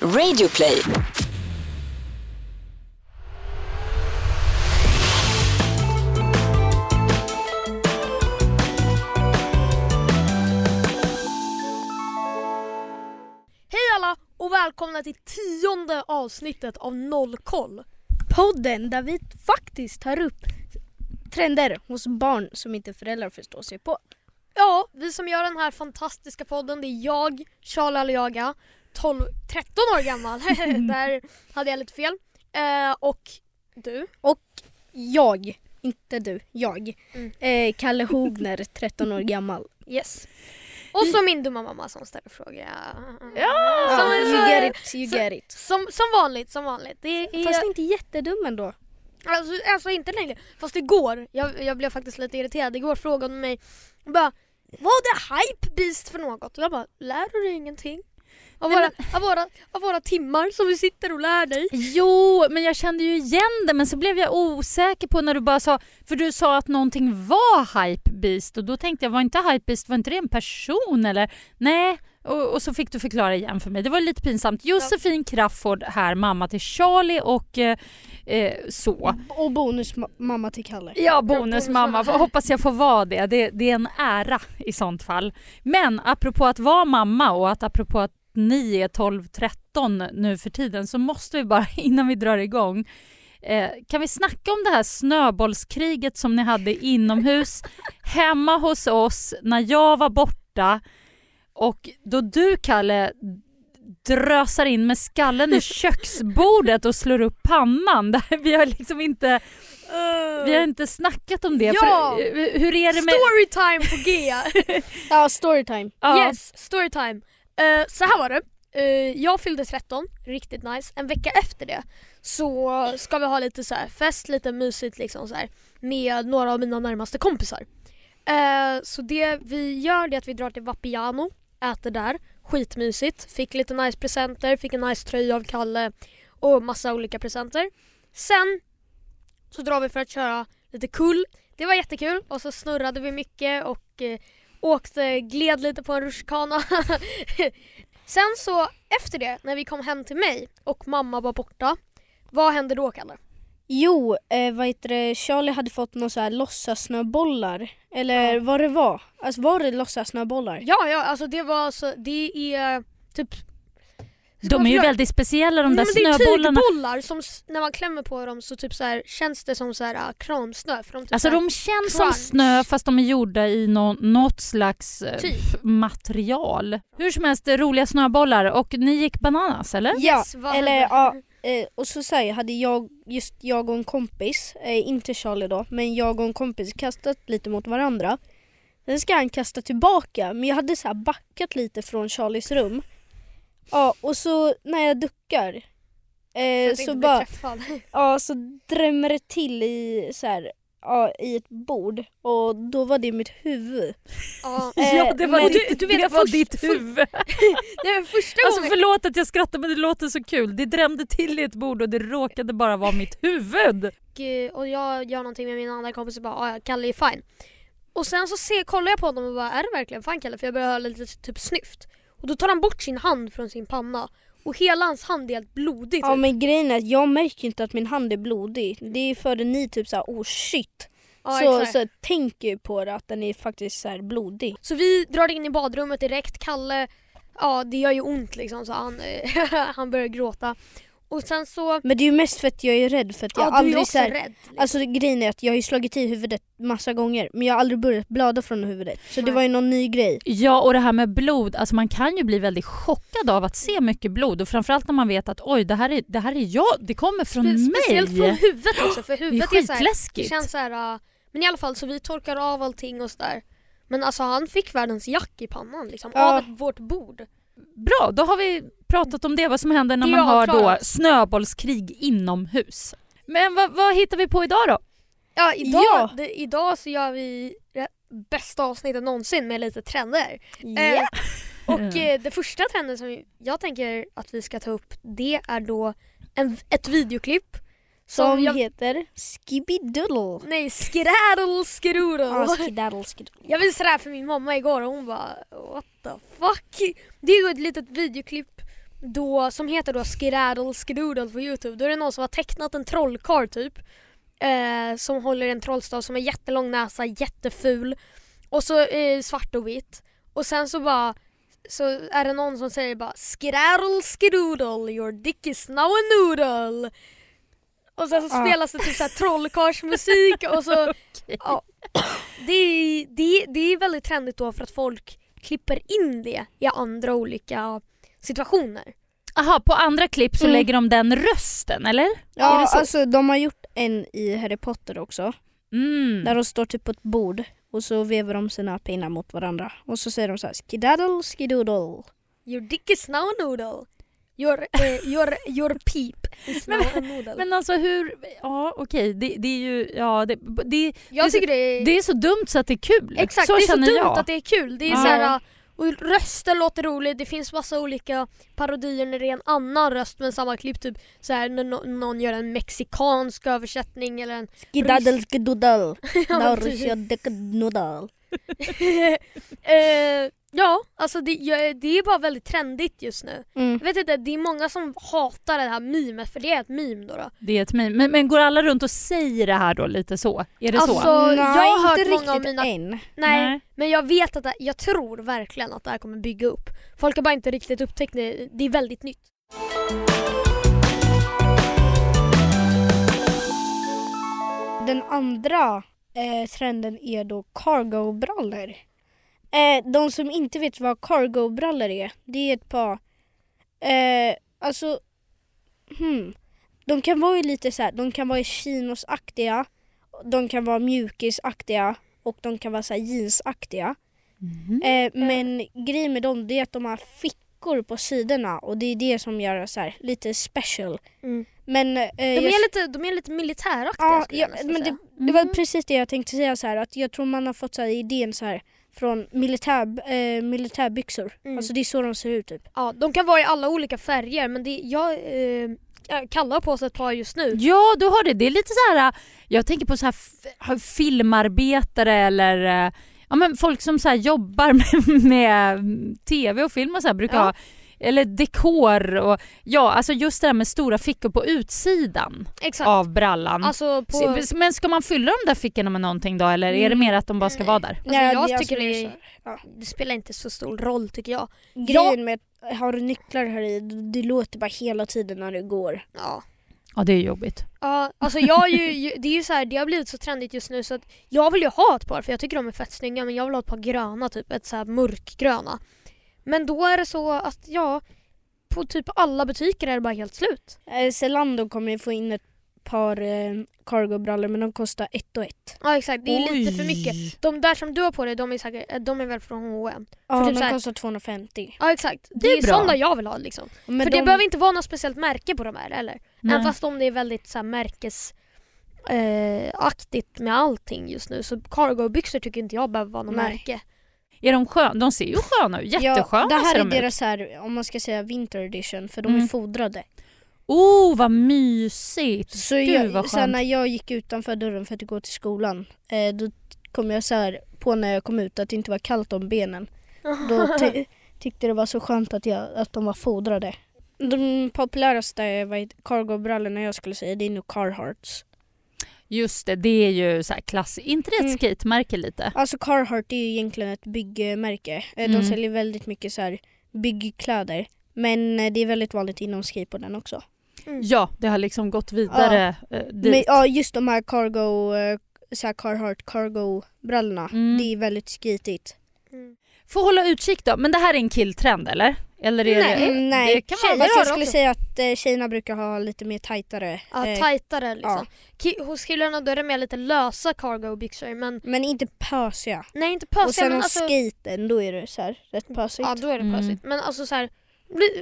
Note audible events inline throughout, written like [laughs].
Radioplay. Hej alla och välkomna till tionde avsnittet av Nollkoll. podden där vi faktiskt tar upp trender hos barn som inte föräldrar förstår sig på. Ja, vi som gör den här fantastiska podden det är jag, Charlie Aliaga, 12, 13 år gammal. [laughs] Där hade jag lite fel. Eh, och du. Och jag, inte du, jag, Mm. eh, Kalle Hogner, 13 [laughs] år gammal. Yes. Och så min dumma mamma som ställer frågor. Ja, Som- you så- get it, you så- get it. Som, som vanligt, som vanligt. Det är, Fast inte jättedum ändå. alltså, alltså inte längre. Fast igår, jag, jag blev faktiskt lite irriterad. Igår frågade hon mig bara Vad är hype beast för något? Och jag bara, lär du dig ingenting? Av, Nej, våra, av, våra, av våra timmar som vi sitter och lär dig. Jo, men jag kände ju igen det men så blev jag osäker på när du bara sa, för du sa att någonting var hypebeast och då tänkte jag var inte hypebeast, var inte det en person eller? Nej, och, och så fick du förklara igen för mig. Det var lite pinsamt. Josefin Crafoord här, mamma till Charlie och eh, eh, så. Och bonusmamma till Kalle. Ja, bonusmamma. Får- Hoppas jag får vara det. det. Det är en ära i sånt fall. Men apropå att vara mamma och att apropå att ni är 12-13 nu för tiden så måste vi bara [laughs] innan vi drar igång eh, kan vi snacka om det här snöbollskriget som ni hade inomhus [laughs] hemma hos oss när jag var borta och då du Kalle drösar in med skallen i [laughs] köksbordet och slår upp pannan. Där vi har liksom inte vi har inte snackat om det. Ja! För, eh, hur är det med... Storytime på G! Ja, storytime. Ja, Yes, storytime. Uh, så här var det. Uh, jag fyllde 13, riktigt nice. En vecka efter det så ska vi ha lite så här fest, lite mysigt liksom så här, med några av mina närmaste kompisar. Uh, så det vi gör det är att vi drar till Vapiano, äter där, skitmysigt. Fick lite nice presenter, fick en nice tröja av Kalle och massa olika presenter. Sen så drar vi för att köra lite kull. Det var jättekul och så snurrade vi mycket och åkte, gled lite på en rutschkana. [laughs] Sen så efter det, när vi kom hem till mig och mamma var borta, vad hände då Kalle? Jo, eh, vad heter det, Charlie hade fått några så här låtsassnöbollar. Eller Ja. vad det var. Alltså var det låtsassnöbollar? Ja, ja, alltså det var så, det är typ... de är ju väldigt speciella de där Nej, men det är snöbollarna. tygbollar som när man klämmer på dem så typ så här, känns det som så här, äh, kramsnö. För de typ Alltså de känns som crunch. snö fast de är gjorda i nå något slags f- material. Hur som helst, roliga snöbollar och ni gick bananas eller? Ja, Yes, eller ja, eh, och så säger hade jag, just jag och en kompis, eh, inte Charlie då, men jag och en kompis kastat lite mot varandra. Sen ska han kasta tillbaka, men jag hade så här backat lite från Charlies rum. Ja, och så när jag duckar eh, så bli bara, träffad. [laughs] ja så drämmer det till i så här, ja, i ett bord och då var det mitt huvud. ja. Eh, [laughs] ja, det var, men- ditt, du- du vet, det var först- ditt för- huvud. [laughs] Det var första Alltså gången... förlåt att jag skrattar men det låter så kul. Det drämde till i ett bord och det råkade bara vara mitt huvud. och, eh, och jag gör någonting med min andra kompis och bara "Ah, ja, Kalle är fine. Och sen så ser, kollar jag på honom och bara är det verkligen fine Kalle? För jag börjar höra lite typ snyft. Och då tar han bort sin hand från sin panna och hela hans hand är helt blodig. Ja typ. men grejen är att jag märker inte att min hand är blodig. Det är för att ni typ såhär oh shit. Ja, så, exakt. så tänker ju på det att den är faktiskt så blodig. Så vi drar in i badrummet direkt. Kalle, ja det gör ju ont liksom så han, [laughs] han börjar gråta. Och sen så, Men det är ju mest för att jag är rädd för att jag ja du är aldrig också så här, rädd. Liksom. Alltså grejen är att jag har ju slagit i huvudet massa gånger men jag har aldrig börjat blöda från huvudet. Så det var ju någon ny grej. Ja och det här med blod, alltså man kan ju bli väldigt chockad av att se mycket blod och framförallt när man vet att oj det här är, det här är jag, det kommer från Spe- mig. Speciellt från huvudet också för [gasps] det är huvudet är, så här, det känns så här, uh, men i alla fall så vi torkar av allting och sådär. Men alltså han fick världens jack i pannan liksom, Ja. av ett, vårt bord. Bra, då har vi pratat om det, vad som händer när man har då snöbollskrig inomhus. Men vad, vad hittar vi på idag då? Ja idag, Ja. Det, idag så gör vi bästa avsnittet någonsin med lite trender. Ja. Eh, och [laughs] eh, det första trenden som jag tänker att vi ska ta upp det är då en, ett videoklipp som, Som jag... heter Skibidoodle. Nej, skedaddle skedoodle. Ja, skidoodle. Jag visade det här för min mamma igår och hon bara what the fuck. Det är ju ett litet videoklipp då, som heter då Skedaddle Skedoodle på Youtube. Då är det någon som har tecknat en trollkarl typ. Eh, som håller en trollstav som har jättelång näsa, jätteful. Och så eh, svart och vitt. Och sen så bara så är det någon som säger bara Skedaddle Skedoodle, your dick is now a noodle. Och sen så Ah. spelas det typ trollkarlsmusik och så [laughs] ja, det, är, det, det är väldigt trendigt då för att folk klipper in det i andra olika situationer. Aha, på andra klipp så Mm. lägger de den rösten eller? Ja, alltså de har gjort en i Harry Potter också. Mm. Där de står typ på ett bord och så vevar de sina pinnar mot varandra. Och så säger de så här skidaddle skidoodle. Your dick is now noodle. Your, [laughs] eh, your, your peep noodle. Men alltså hur, ja okej det, det är ju, ja det, det, jag tycker det är, det är så dumt så att det är kul. exakt, så det är så dumt jag. att det är kul. Det är Ja. så här, och röster låter roligt, det finns massa olika parodier när det är en annan röst men samma klipp. Typ så här, när no- någon gör en mexikansk översättning eller en... Skidaddle skidoodle. [laughs] Ja, [laughs] Ja, alltså det, ja, det är bara väldigt trendigt just nu. Mm. Jag vet inte, det är många som hatar det här memet för det är ett meme då. då. Det är ett meme. Men, men går alla runt och säger det här då lite så? Är det Alltså, så? jag har hört inte många av riktigt mina... än. Nej, Nej. men jag vet att det, jag tror verkligen att det här kommer bygga upp. Folk har bara inte riktigt upptäckt det, det är väldigt nytt. Den andra eh, trenden är då cargo-brallor. Eh, de som inte vet vad cargo-brallor är, det är ett par, eh, alltså, hmm. De kan vara ju lite så här, de kan vara chinosaktiga, de kan vara mjukisaktiga och de kan vara så här jeansaktiga. Mhm. Eh, men grejen med dem det är att de har fickor på sidorna och det är det som gör det så här, lite special. Men, eh, De, jag- är lite, de är lite militäraktiga Ja, skulle jag men det, säga. det var Mm. precis det jag tänkte säga så här att jag tror man har fått så här idén så här från militär, eh, militärbyxor. Mm. Alltså det är så de ser ut typ. Ja, de kan vara i alla olika färger men det, jag eh, kallar på sig ett par just nu. Ja, du har det. Det är lite så här. jag tänker på så här filmarbetare eller eh, ja, men folk som så här jobbar [laughs] med, med tv och film och så här brukar Ja. ha eller dekor och ja, alltså just det där med stora fickor på utsidan Exakt. av brallan. Alltså på... Men ska man fylla de där fickorna med någonting då eller är det Mm. mer att de bara ska vara där? Alltså, Nej, jag det tycker det, är- här, det spelar inte så stor roll tycker jag. Grejen med att har du nycklar här i, det låter bara hela tiden när du går. Ja. Ja, det är jobbigt. Ja, alltså jag ju- det är ju så här, det har blivit så trendigt just nu så att jag vill ju ha ett par för jag tycker de är fett snygga men jag vill ha ett par gröna typ, ett så här mörkgröna. Men då är det så att ja, på typ alla butiker är det bara helt slut. Eh, Zalando kommer ju få in ett par eh, cargo-brallor men de kostar ett och ett. Ja exakt, det är lite för Oj. mycket. De där som du har på dig, de är, säkert, eh, de är väl från H&M. Ja, typ de så här- kostar 250. Ja exakt, det, Det är är, bra. sådana jag vill ha liksom. Men för de, det behöver inte vara något speciellt märke på de här eller? Nej. Även fast om det är väldigt så här, märkes eh, aktigt med allting just nu så cargo-byxor tycker inte jag behöver vara något Nej. märke. Är de sköna? De ser ju sköna ut. Jättesköna ja, Det här är de deras här, om man ska säga winter edition för de Mm. är fodrade. Oh, vad mysigt! Så Gud, jag, vad sen när jag gick utanför dörren för att gå till skolan eh, då kom jag så här på när jag kom ut att det inte var kallt om benen. Då [laughs] ty- tyckte det var så skönt att, jag, att de var fodrade. De populäraste cargo-brallorna jag skulle säga det är nog Carhartts. Just det, det är ju så här klass... inte det ett Mm. skatemärke lite? Alltså Carhartt är ju egentligen ett byggmärke. Eh, Mm. De säljer väldigt mycket så här byggkläder. Men eh, det är väldigt vanligt inom skateboarden också. Mm. Ja, det har liksom gått vidare eh, dit. Men, ja just de här cargo, så här Carhartt cargo-brallorna. Mm. Det är väldigt skitigt. Mm. Får hålla utkik då. Men det här är en killtrend eller? Eller är Nej. det... Mm, nej. Det kan. Fast jag skulle också. säga att eh, tjejerna brukar ha lite mer tajtare. Ja, eh, tajtare liksom. Ki- hos killarna då är det mer lite lösa cargo-byxor men men inte pösiga. nej inte och pösiga sen men alltså... skaten då är det så här rätt pösigt. Ja då är det Mm. pösigt. Men alltså så här,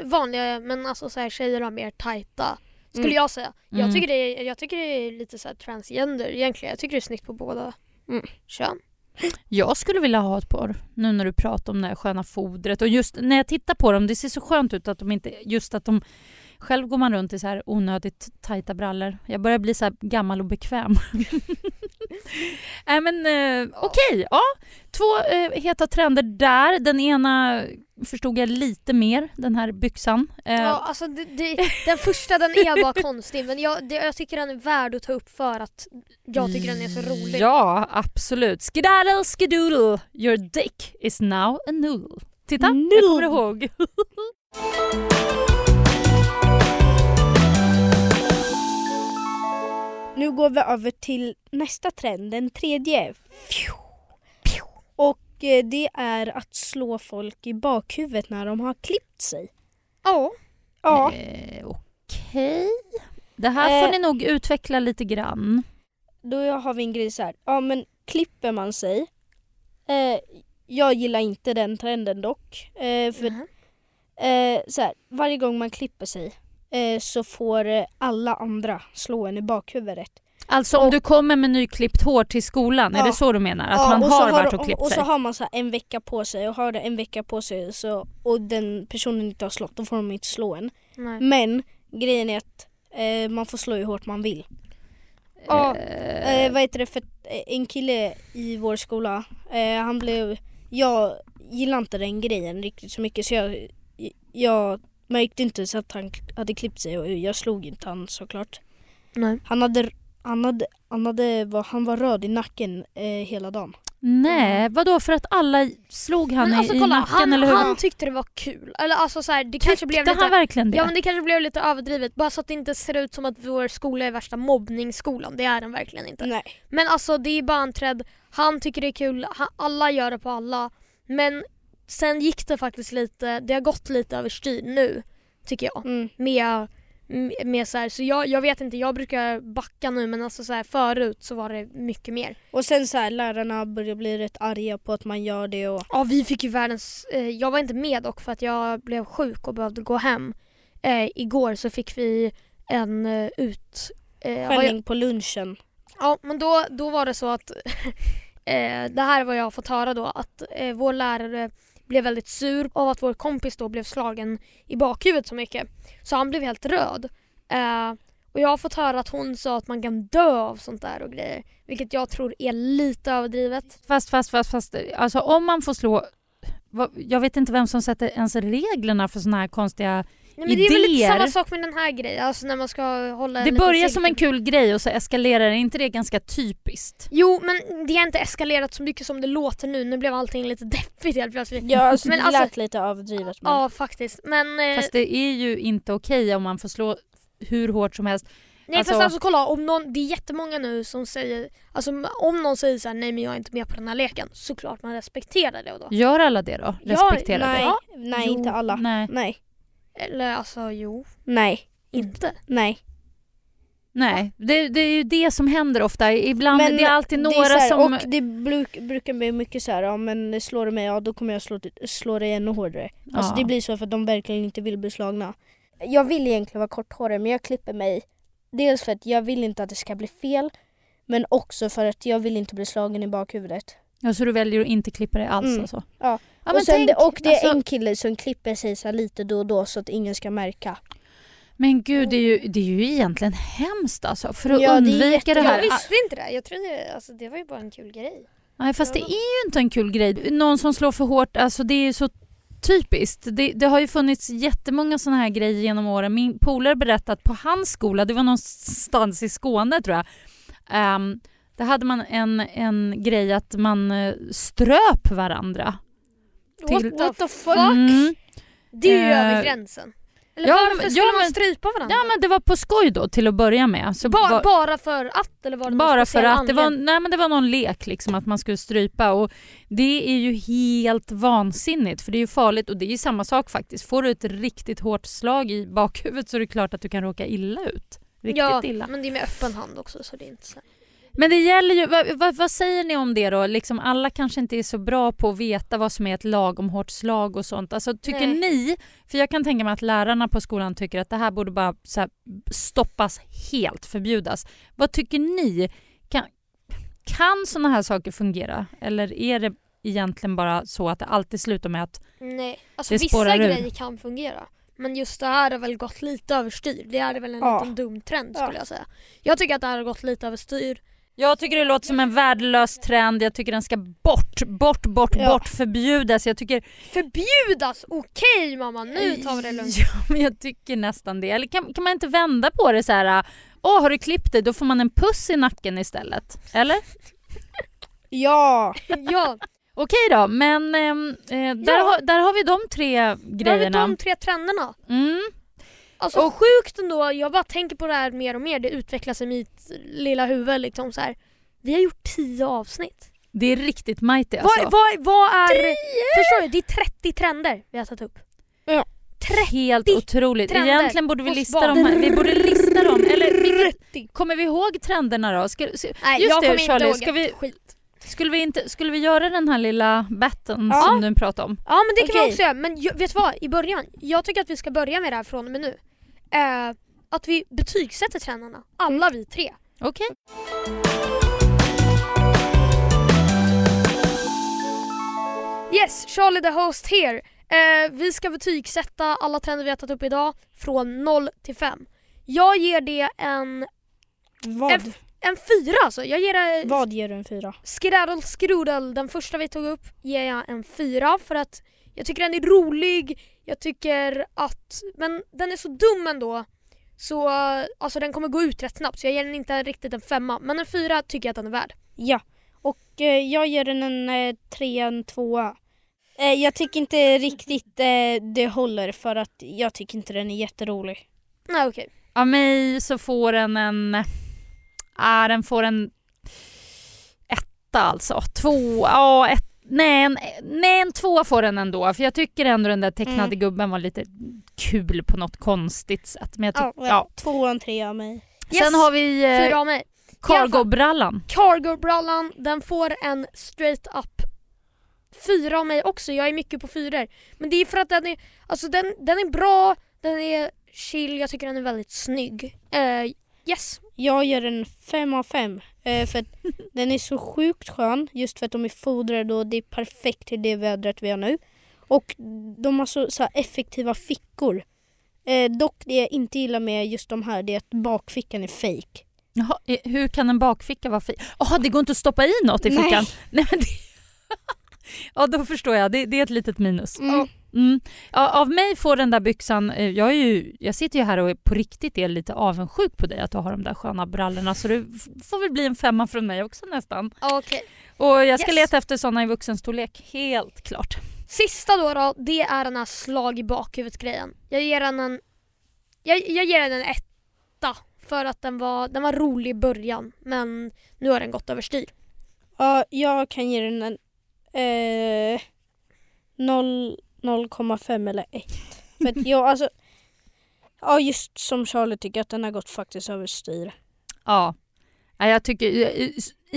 vanliga men alltså så här, tjejer har mer tajta. Skulle Mm. jag säga. Mm. Jag, tycker det är, jag tycker det är lite så här transgender egentligen. Jag tycker det är snyggt på båda Mm. kön. Jag skulle vilja ha ett par nu när du pratar om det här sköna fodret och just när jag tittar på dem, det ser så skönt ut att de inte, just att de själv går man runt i så här onödigt tajta brallor. Jag börjar bli så gammal och bekväm. [laughs] Nej men eh, okej, ja. Två eh, heta trender där. Den ena förstod jag lite mer, den här byxan. Eh, Ja, alltså det, det, den första den är bara konstig men jag, det, jag tycker den är värd att ta upp för att jag tycker den är så rolig. Ja, absolut. Skedaddle skedoodle, your dick is now a noodle. Titta, jag Noodle. kommer ihåg. [laughs] Nu går vi över till nästa trend, den tredje. Och eh, det är att slå folk i bakhuvudet när de har klippt sig. Ja. Ja, Eh, Okej. Det här får Eh. ni nog utveckla lite grann. då har vi en grej så här. Ja men klipper man sig. Eh, jag gillar inte den trenden dock. Eh, för Mhm. eh, så här, varje gång man klipper sig eh, så får eh, alla andra slå en i bakhuvudet. Alltså om Och- du kommer med nyklippt hår till skolan, är Ja. det så du menar? Att Ja, man och så har varit de- och klippt Och så sig? har man så här en vecka på sig och har det en vecka på sig så, och den personen inte har slått, då får de inte slå en. Nej. Men grejen är att eh, man får slå hur hårt man vill. Ja, Eh, Eh, vad heter det för en kille i vår skola, eh, han blev, jag gillar inte den grejen riktigt så mycket så jag, jag märkte inte så att han hade klippt sig och jag slog inte han såklart. Nej. Han hade, han hade, han hade, var, han var röd i nacken eh, hela dagen. Nej, vadå för att alla slog han Men i, alltså i kolla, nacken han, eller hur? han tyckte det var kul. Eller alltså så här, det kanske blev Tyckte lite... han verkligen det? Ja men det kanske blev lite överdrivet bara så att det inte ser ut som att vår skola är värsta mobbningsskolan. Det är den verkligen inte. Nej. Men alltså det är bara en trend. Han tycker det är kul, han, alla gör det på alla. Men sen gick det faktiskt lite, det har gått lite överstyr nu tycker jag. Mm. Med, med- så här, så jag, jag vet inte, jag brukar backa nu men alltså så här, förut så var det mycket mer. Och sen så här, lärarna börjar bli rätt arga på att man gör det och Ja vi fick ju världens, eh, jag var inte med dock för att jag blev sjuk och behövde gå hem. Eh, igår så fick vi en eh, ut... Eh, jag- skällning på lunchen. Ja, men då, då var det så att [laughs] eh, det här är vad jag har fått höra då att eh, vår lärare blev väldigt sur av att vår kompis då blev slagen i bakhuvudet så mycket. Så han blev helt röd. Eh, och jag har fått höra att hon sa att man kan dö av sånt där och grejer. Vilket jag tror är lite överdrivet. Fast, fast, fast, fast, alltså om man får slå... Jag vet inte vem som sätter ens reglerna för såna här konstiga... Nej, men det är väl lite Idéer. samma sak med den här grejen, alltså när man ska hålla en Det börjar som en kul grej och så eskalerar det. Inte det ganska typiskt? Jo men det har inte eskalerat så mycket som det låter nu. Nu blev allting lite [laughs] deppigt helt plötsligt. Ja alltså Men det alltså- lät lite överdrivet men Ja faktiskt. Men eh, Fast det är ju inte okej om man får slå hur hårt som helst. Nej Alltså- fast alltså kolla, om någon, det är jättemånga nu som säger, alltså om någon säger så här, nej men jag är inte med på den här leken, såklart man respekterar det då. Gör alla det då? Ja, Respektera nej, det? Ja. nej Jo. inte alla. Nej. Nej, Eller alltså jo, nej, inte. nej. Nej, det, det är ju det som händer ofta. Ibland Men det är alltid det är några så här, som... Och det bruk, brukar bli mycket så här, ja men slår du mig, ja då kommer jag slå, slå dig ännu hårdare. Alltså Ja. det blir så för att de verkligen inte vill bli slagna. Jag vill egentligen vara korthårig men jag klipper mig dels för att jag vill inte att det ska bli fel men också för att jag vill inte bli slagen i bakhuvudet. Ja, så du väljer att inte klippa dig alls Mm. alltså? Ja. ja och, sen tänk, det, och det är alltså, en kille som klipper sig så lite då och då så att ingen ska märka. Men gud, det är, ju, det är ju egentligen hemskt alltså. För att Ja, det undvika jätte- det här. Jag visste inte det, jag trodde, alltså det var ju bara en kul grej. Nej, fast det är ju inte en kul grej. Någon som slår för hårt, alltså det är ju så typiskt. Det, det har ju funnits jättemånga sådana här grejer genom åren. Min polare berättade att på hans skola, det var någonstans i Skåne tror jag, um, där hade man en, en grej att man eh, ströp varandra. Till- What, what the fuck? Mm. Det är ju Eh, över gränsen. Eller ja, varför skulle ja, man strypa varandra? Ja men det var på skoj då till att börja med. Så bara, var- bara för att eller var det Bara för att det var, nej, men det var någon lek liksom att man skulle strypa och det är ju helt vansinnigt för det är ju farligt och det är ju samma sak faktiskt. Får du ett riktigt hårt slag i bakhuvudet så är det klart att du kan råka illa ut. Riktigt ja, illa. men det är med öppen hand också så det är inte så. Men det gäller ju, vad, vad, vad säger ni om det då? Liksom alla kanske inte är så bra på att veta vad som är ett lagom hårt slag och sånt. Alltså tycker Nej. ni, för jag kan tänka mig att lärarna på skolan tycker att det här borde bara så här, stoppas helt, förbjudas. Vad tycker ni? Kan, kan såna här saker fungera? Eller är det egentligen bara så att det alltid slutar med att Nej, alltså Det vissa ur. grejer kan fungera. Men just det här har väl gått lite överstyr. Det är väl en Ja. liten dum trend Ja. skulle jag säga. Jag tycker att det här har gått lite överstyr. Jag tycker det låter som en värdelös trend, jag tycker den ska bort, bort, bort, Ja. bort, förbjudas. Jag tycker... Förbjudas! Okej mamma, nu tar vi det lugnt. Ja, men jag tycker nästan det. Eller kan, kan man inte vända på det så här? Åh, har du klippt dig? Då får man en puss i nacken istället. Eller? [laughs] Ja! Ja, Okej då, men ehm, eh, där, Ja. har, där har vi de tre då har vi grejerna. de tre trenderna. Mm. Alltså Och- sjukt ändå, jag bara tänker på det här mer och mer. Det utvecklas i mitt lilla huvud liksom så här. Vi har gjort tio avsnitt. Det är riktigt mighty alltså. Vad, vad, vad är... Förstår du? Det är 30 trender vi har tagit upp. Ja. 30! Helt otroligt. trender Egentligen borde vi hos lista barn. dem här. Vi borde lista dem. Eller vilket, kommer vi ihåg trenderna då? Ska, ska, Nej, Just jag det, kommer Charlie, inte ska ihåg vi- ett skit. Skulle, vi inte, skulle vi göra den här lilla batten Ja. som du pratade om? Ja men det kan vi Okej. också göra. Men ju- vet du vad? I början, jag tycker att vi ska börja med det här från och med nu. Eh, att vi betygsätter trenderna. Alla vi tre. Okej. Yes, Charlie the host here. Eh, vi ska betygsätta alla trender vi har tagit upp idag från 0 till 5. Jag ger det en, Vad, en fyra alltså. Jag ger det vad ger du en fyra? Skedaddle Skrudel, den första vi tog upp, ger jag en fyra för att jag tycker den är rolig, jag tycker att, men den är så dum ändå. Så alltså den kommer gå ut rätt snabbt så jag ger den inte riktigt en femma. Men en fyra tycker jag att den är värd. Ja. Och eh, jag ger den en eh, trea, en tvåa. Eh, jag tycker inte riktigt eh, det håller för att jag tycker inte den är jätterolig. Nej okej. Av mig så får den en... Ah, den får en etta alltså. Två, ja ett, nej, en, nej en tvåa får den ändå. För jag tycker ändå den där tecknade Mm. gubben var lite kul på något konstigt sätt. Men jag tyck, Ja, ja. Tvåa, en trea av mig. Yes, Sen har vi fyra eh, av mig. cargo-brallan. Cargo-brallan, den får en straight up fyra av mig också. Jag är mycket på fyror. Men det är för att den är, alltså den, den är bra, den är chill, jag tycker den är väldigt snygg. Eh, yes. Jag ger den fem av fem. Eh, för [laughs] den är så sjukt skön just för att de är fodrade och det är perfekt till det vädret vi har nu. Och de har så, så effektiva fickor. Eh, dock det jag inte gillar med just de här det är att bakfickan är fake. Jaha, eh, hur kan en bakficka vara fin? Jaha, det går inte att stoppa i något i Nej. fickan? Nej. men det... [laughs] [laughs] ja, då förstår jag. Det, det är ett litet minus. Mm. Mm. Ja, av mig får den där byxan, eh, jag, är ju, jag sitter ju här och är på riktigt är lite avundsjuk på dig att du har de där sköna brallorna så det får väl bli en femma från mig också nästan. Okej. Och jag ska Yes. leta efter såna i vuxenstorlek, helt klart. Sista då, då, det är den här slag i bakhuvudet grejen. Jag ger den en, jag, jag ger den en etta. För att den var, den var rolig i början men nu har den gått överstyr. Ja, jag kan ge den en eh, noll- 0,5 eller 1. För att jag alltså Ja just som Charlie tycker att den har gått faktiskt överstyr. Ja. Ja, Jag tycker, i-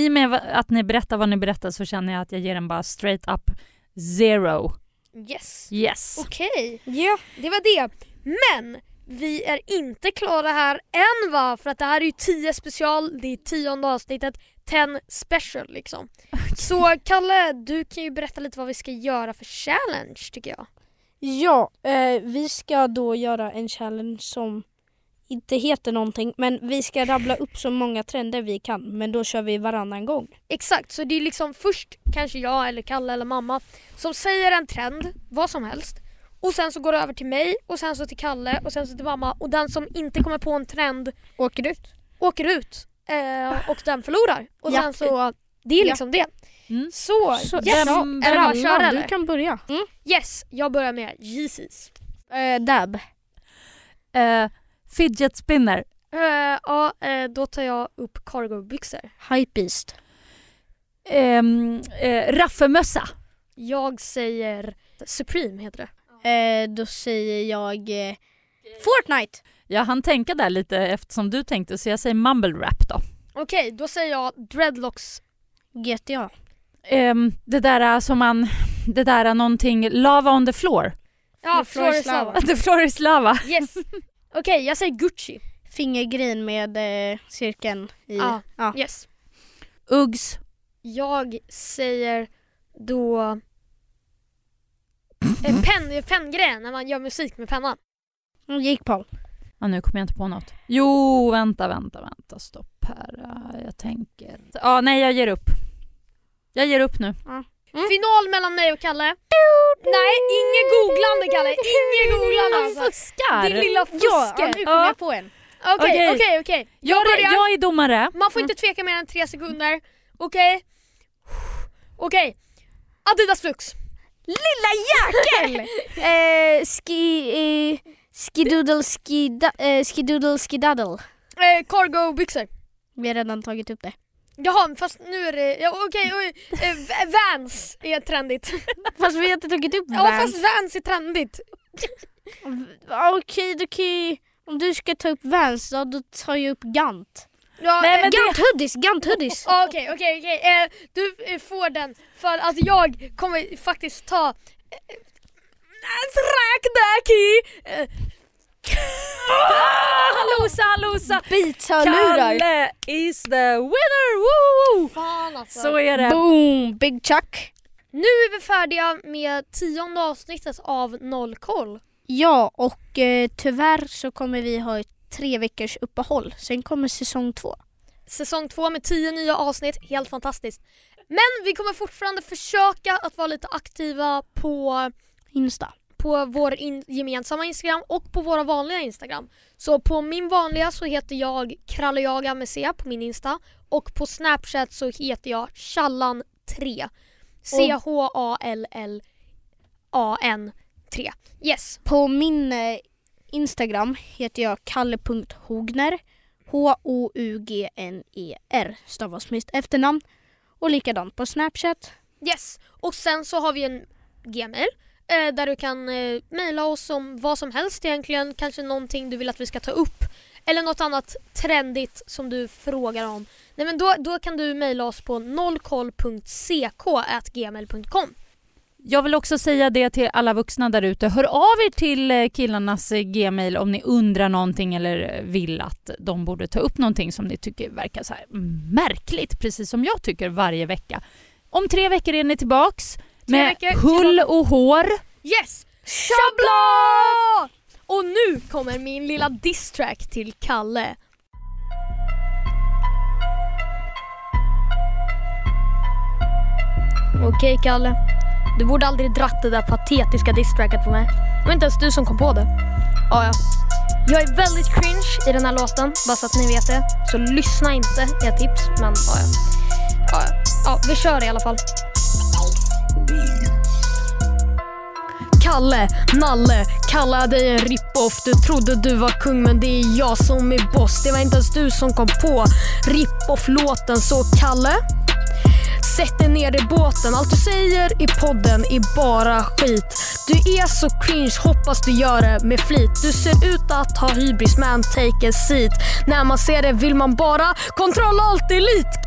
och med att ni berättar vad ni berättar så känner jag att jag ger den bara straight up zero. Yes. Yes. Okej, Ja. det var det. Men vi är inte klara här än va? För att det här är ju 10 special, det är tionde avsnittet, 10 special liksom. Så Kalle, du kan ju berätta lite vad vi ska göra för challenge tycker jag. Ja, eh, vi ska då göra en challenge som inte heter någonting men vi ska rabbla upp så många trender vi kan men då kör vi varannan gång. Exakt, så det är liksom först kanske jag eller Kalle eller mamma som säger en trend, vad som helst. Och sen så går det över till mig och sen så till Kalle och sen så till mamma och den som inte kommer på en trend Åker ut? åker ut eh, och den förlorar. Och Ja. sen så, det är Ja. liksom det. Mm. Så, Så, yes, vem- är det bara att köra du eller? kan börja. Yes, jag börjar med Jesus. Eh, dab. Eh, fidget spinner. Eh, ja, eh, då tar jag upp cargobyxor. Hypebeast. Ehm, eh, raffemössa. Jag säger Supreme heter det. Eh, då säger jag eh, Fortnite. Jag hann tänka där lite eftersom du tänkte så jag säger mumble rap då. Okej, då säger jag dreadlocks. GTA. Ehm, det där som man, det där någonting, lava on the floor. Ja, The floor is Floris lava. lava. [laughs] the floor is lava. Yes. [laughs] Okej, jag säger Gucci. Fingergrin med eh, cirkeln i. Ja. Ja. Yes. Uggs. Jag säger då... Eh, pen, penngrejen, när man gör musik med pennan. Mm, Jake Paul. Ja, nu kommer jag inte på något. Jo, vänta, vänta, vänta. Stopp här. Ja, Jag tänker... Ja, nej, jag ger upp. Jag ger upp nu. Final mellan mig och Kalle. Nej, inget googlande Kalle. Inget googlande alltså. fuskar! Din lilla Ja, ja, fuske. nu kommer Ja. jag på en. Okej, Okej. okej. Jag, Jag börjar. jag är domare. Man får inte tveka mer än tre sekunder. Okej? Okej. Adidas Flux. Lilla jäkel! [laughs] eh, ski... Eh, skidoodle skida, eh, skidoodle skidaddle. Eh, cargo byxor. Vi har redan tagit upp det. Jaha, fast nu är det... Ja, okej, oj. Eh, V- Vans är trendigt. [laughs] Fast vi har inte tagit upp Ja, Vans. fast Vans är trendigt. Ja, Okej, då kan ju- om du ska ta upp Vans, då, då tar jag upp Gant. Ja, Nej, eh, men Gant hoodies, Gant hoodies. Ja, [laughs] Okej, okej, okej. Eh, Du eh, får den för att jag kommer faktiskt ta... eh, Räknäki! Han losar, han losar! Beats-hörlurar. Kalle is the winner! Woo! Fan alltså. Så är det. Boom! Big Chuck. Nu är vi färdiga med tionde avsnittet av Noll koll. Ja, och eh, tyvärr så kommer vi ha ett tre veckors uppehåll. Sen kommer säsong två. Säsong två med tio nya avsnitt, helt fantastiskt. Men vi kommer fortfarande försöka att vara lite aktiva på, Insta. på vår in, gemensamma Instagram och på våra vanliga Instagram. Så på min vanliga så heter jag krallejaga med C på min Insta och på Snapchat så heter jag Challan3. C-H-A-L-L-A-N 3. Yes. På min eh, Instagram heter jag kalle.hogner. H-O-U-G-N-E-R stavas mitt efternamn. Och likadant på Snapchat. Yes, och sen så har vi en gmail eh, där du kan eh, mejla oss om vad som helst egentligen. Kanske någonting du vill att vi ska ta upp. Eller något annat trendigt som du frågar om. Nej men då, då kan du mejla oss på nollkoll.ck.gmail.com Jag vill också säga det till alla vuxna där ute. Hör av er till eh, killarnas eh, gmail om ni undrar någonting eller eh, vill att de borde ta upp någonting som ni tycker verkar så här märkligt, precis som jag tycker varje vecka. Om tre veckor är ni tillbaks med veckor, hull och hår. Yes! Chabla! Och nu kommer min lilla diss-track till Kalle. Okej Kalle, du borde aldrig dratt det där patetiska diss-tracket på mig. Det var inte ens du som kom på det. Ja, ja. Jag är väldigt cringe i den här låten, bara så att ni vet det. Så lyssna inte, är ett tips. Men ja, ja. Ja, ja. ja vi kör i alla fall. Kalle, Nalle, kalla dig en rip-off. Du trodde du var kung men det är jag som är boss. Det var inte ens du som kom på rip-off-låten Så Kalle, sätt dig ner i båten. Allt du säger i podden är bara skit. Du är så cringe, hoppas du gör det med flit. Du ser ut att ha hybris man, take a seat. När man ser det vill man bara kontroll alt elit.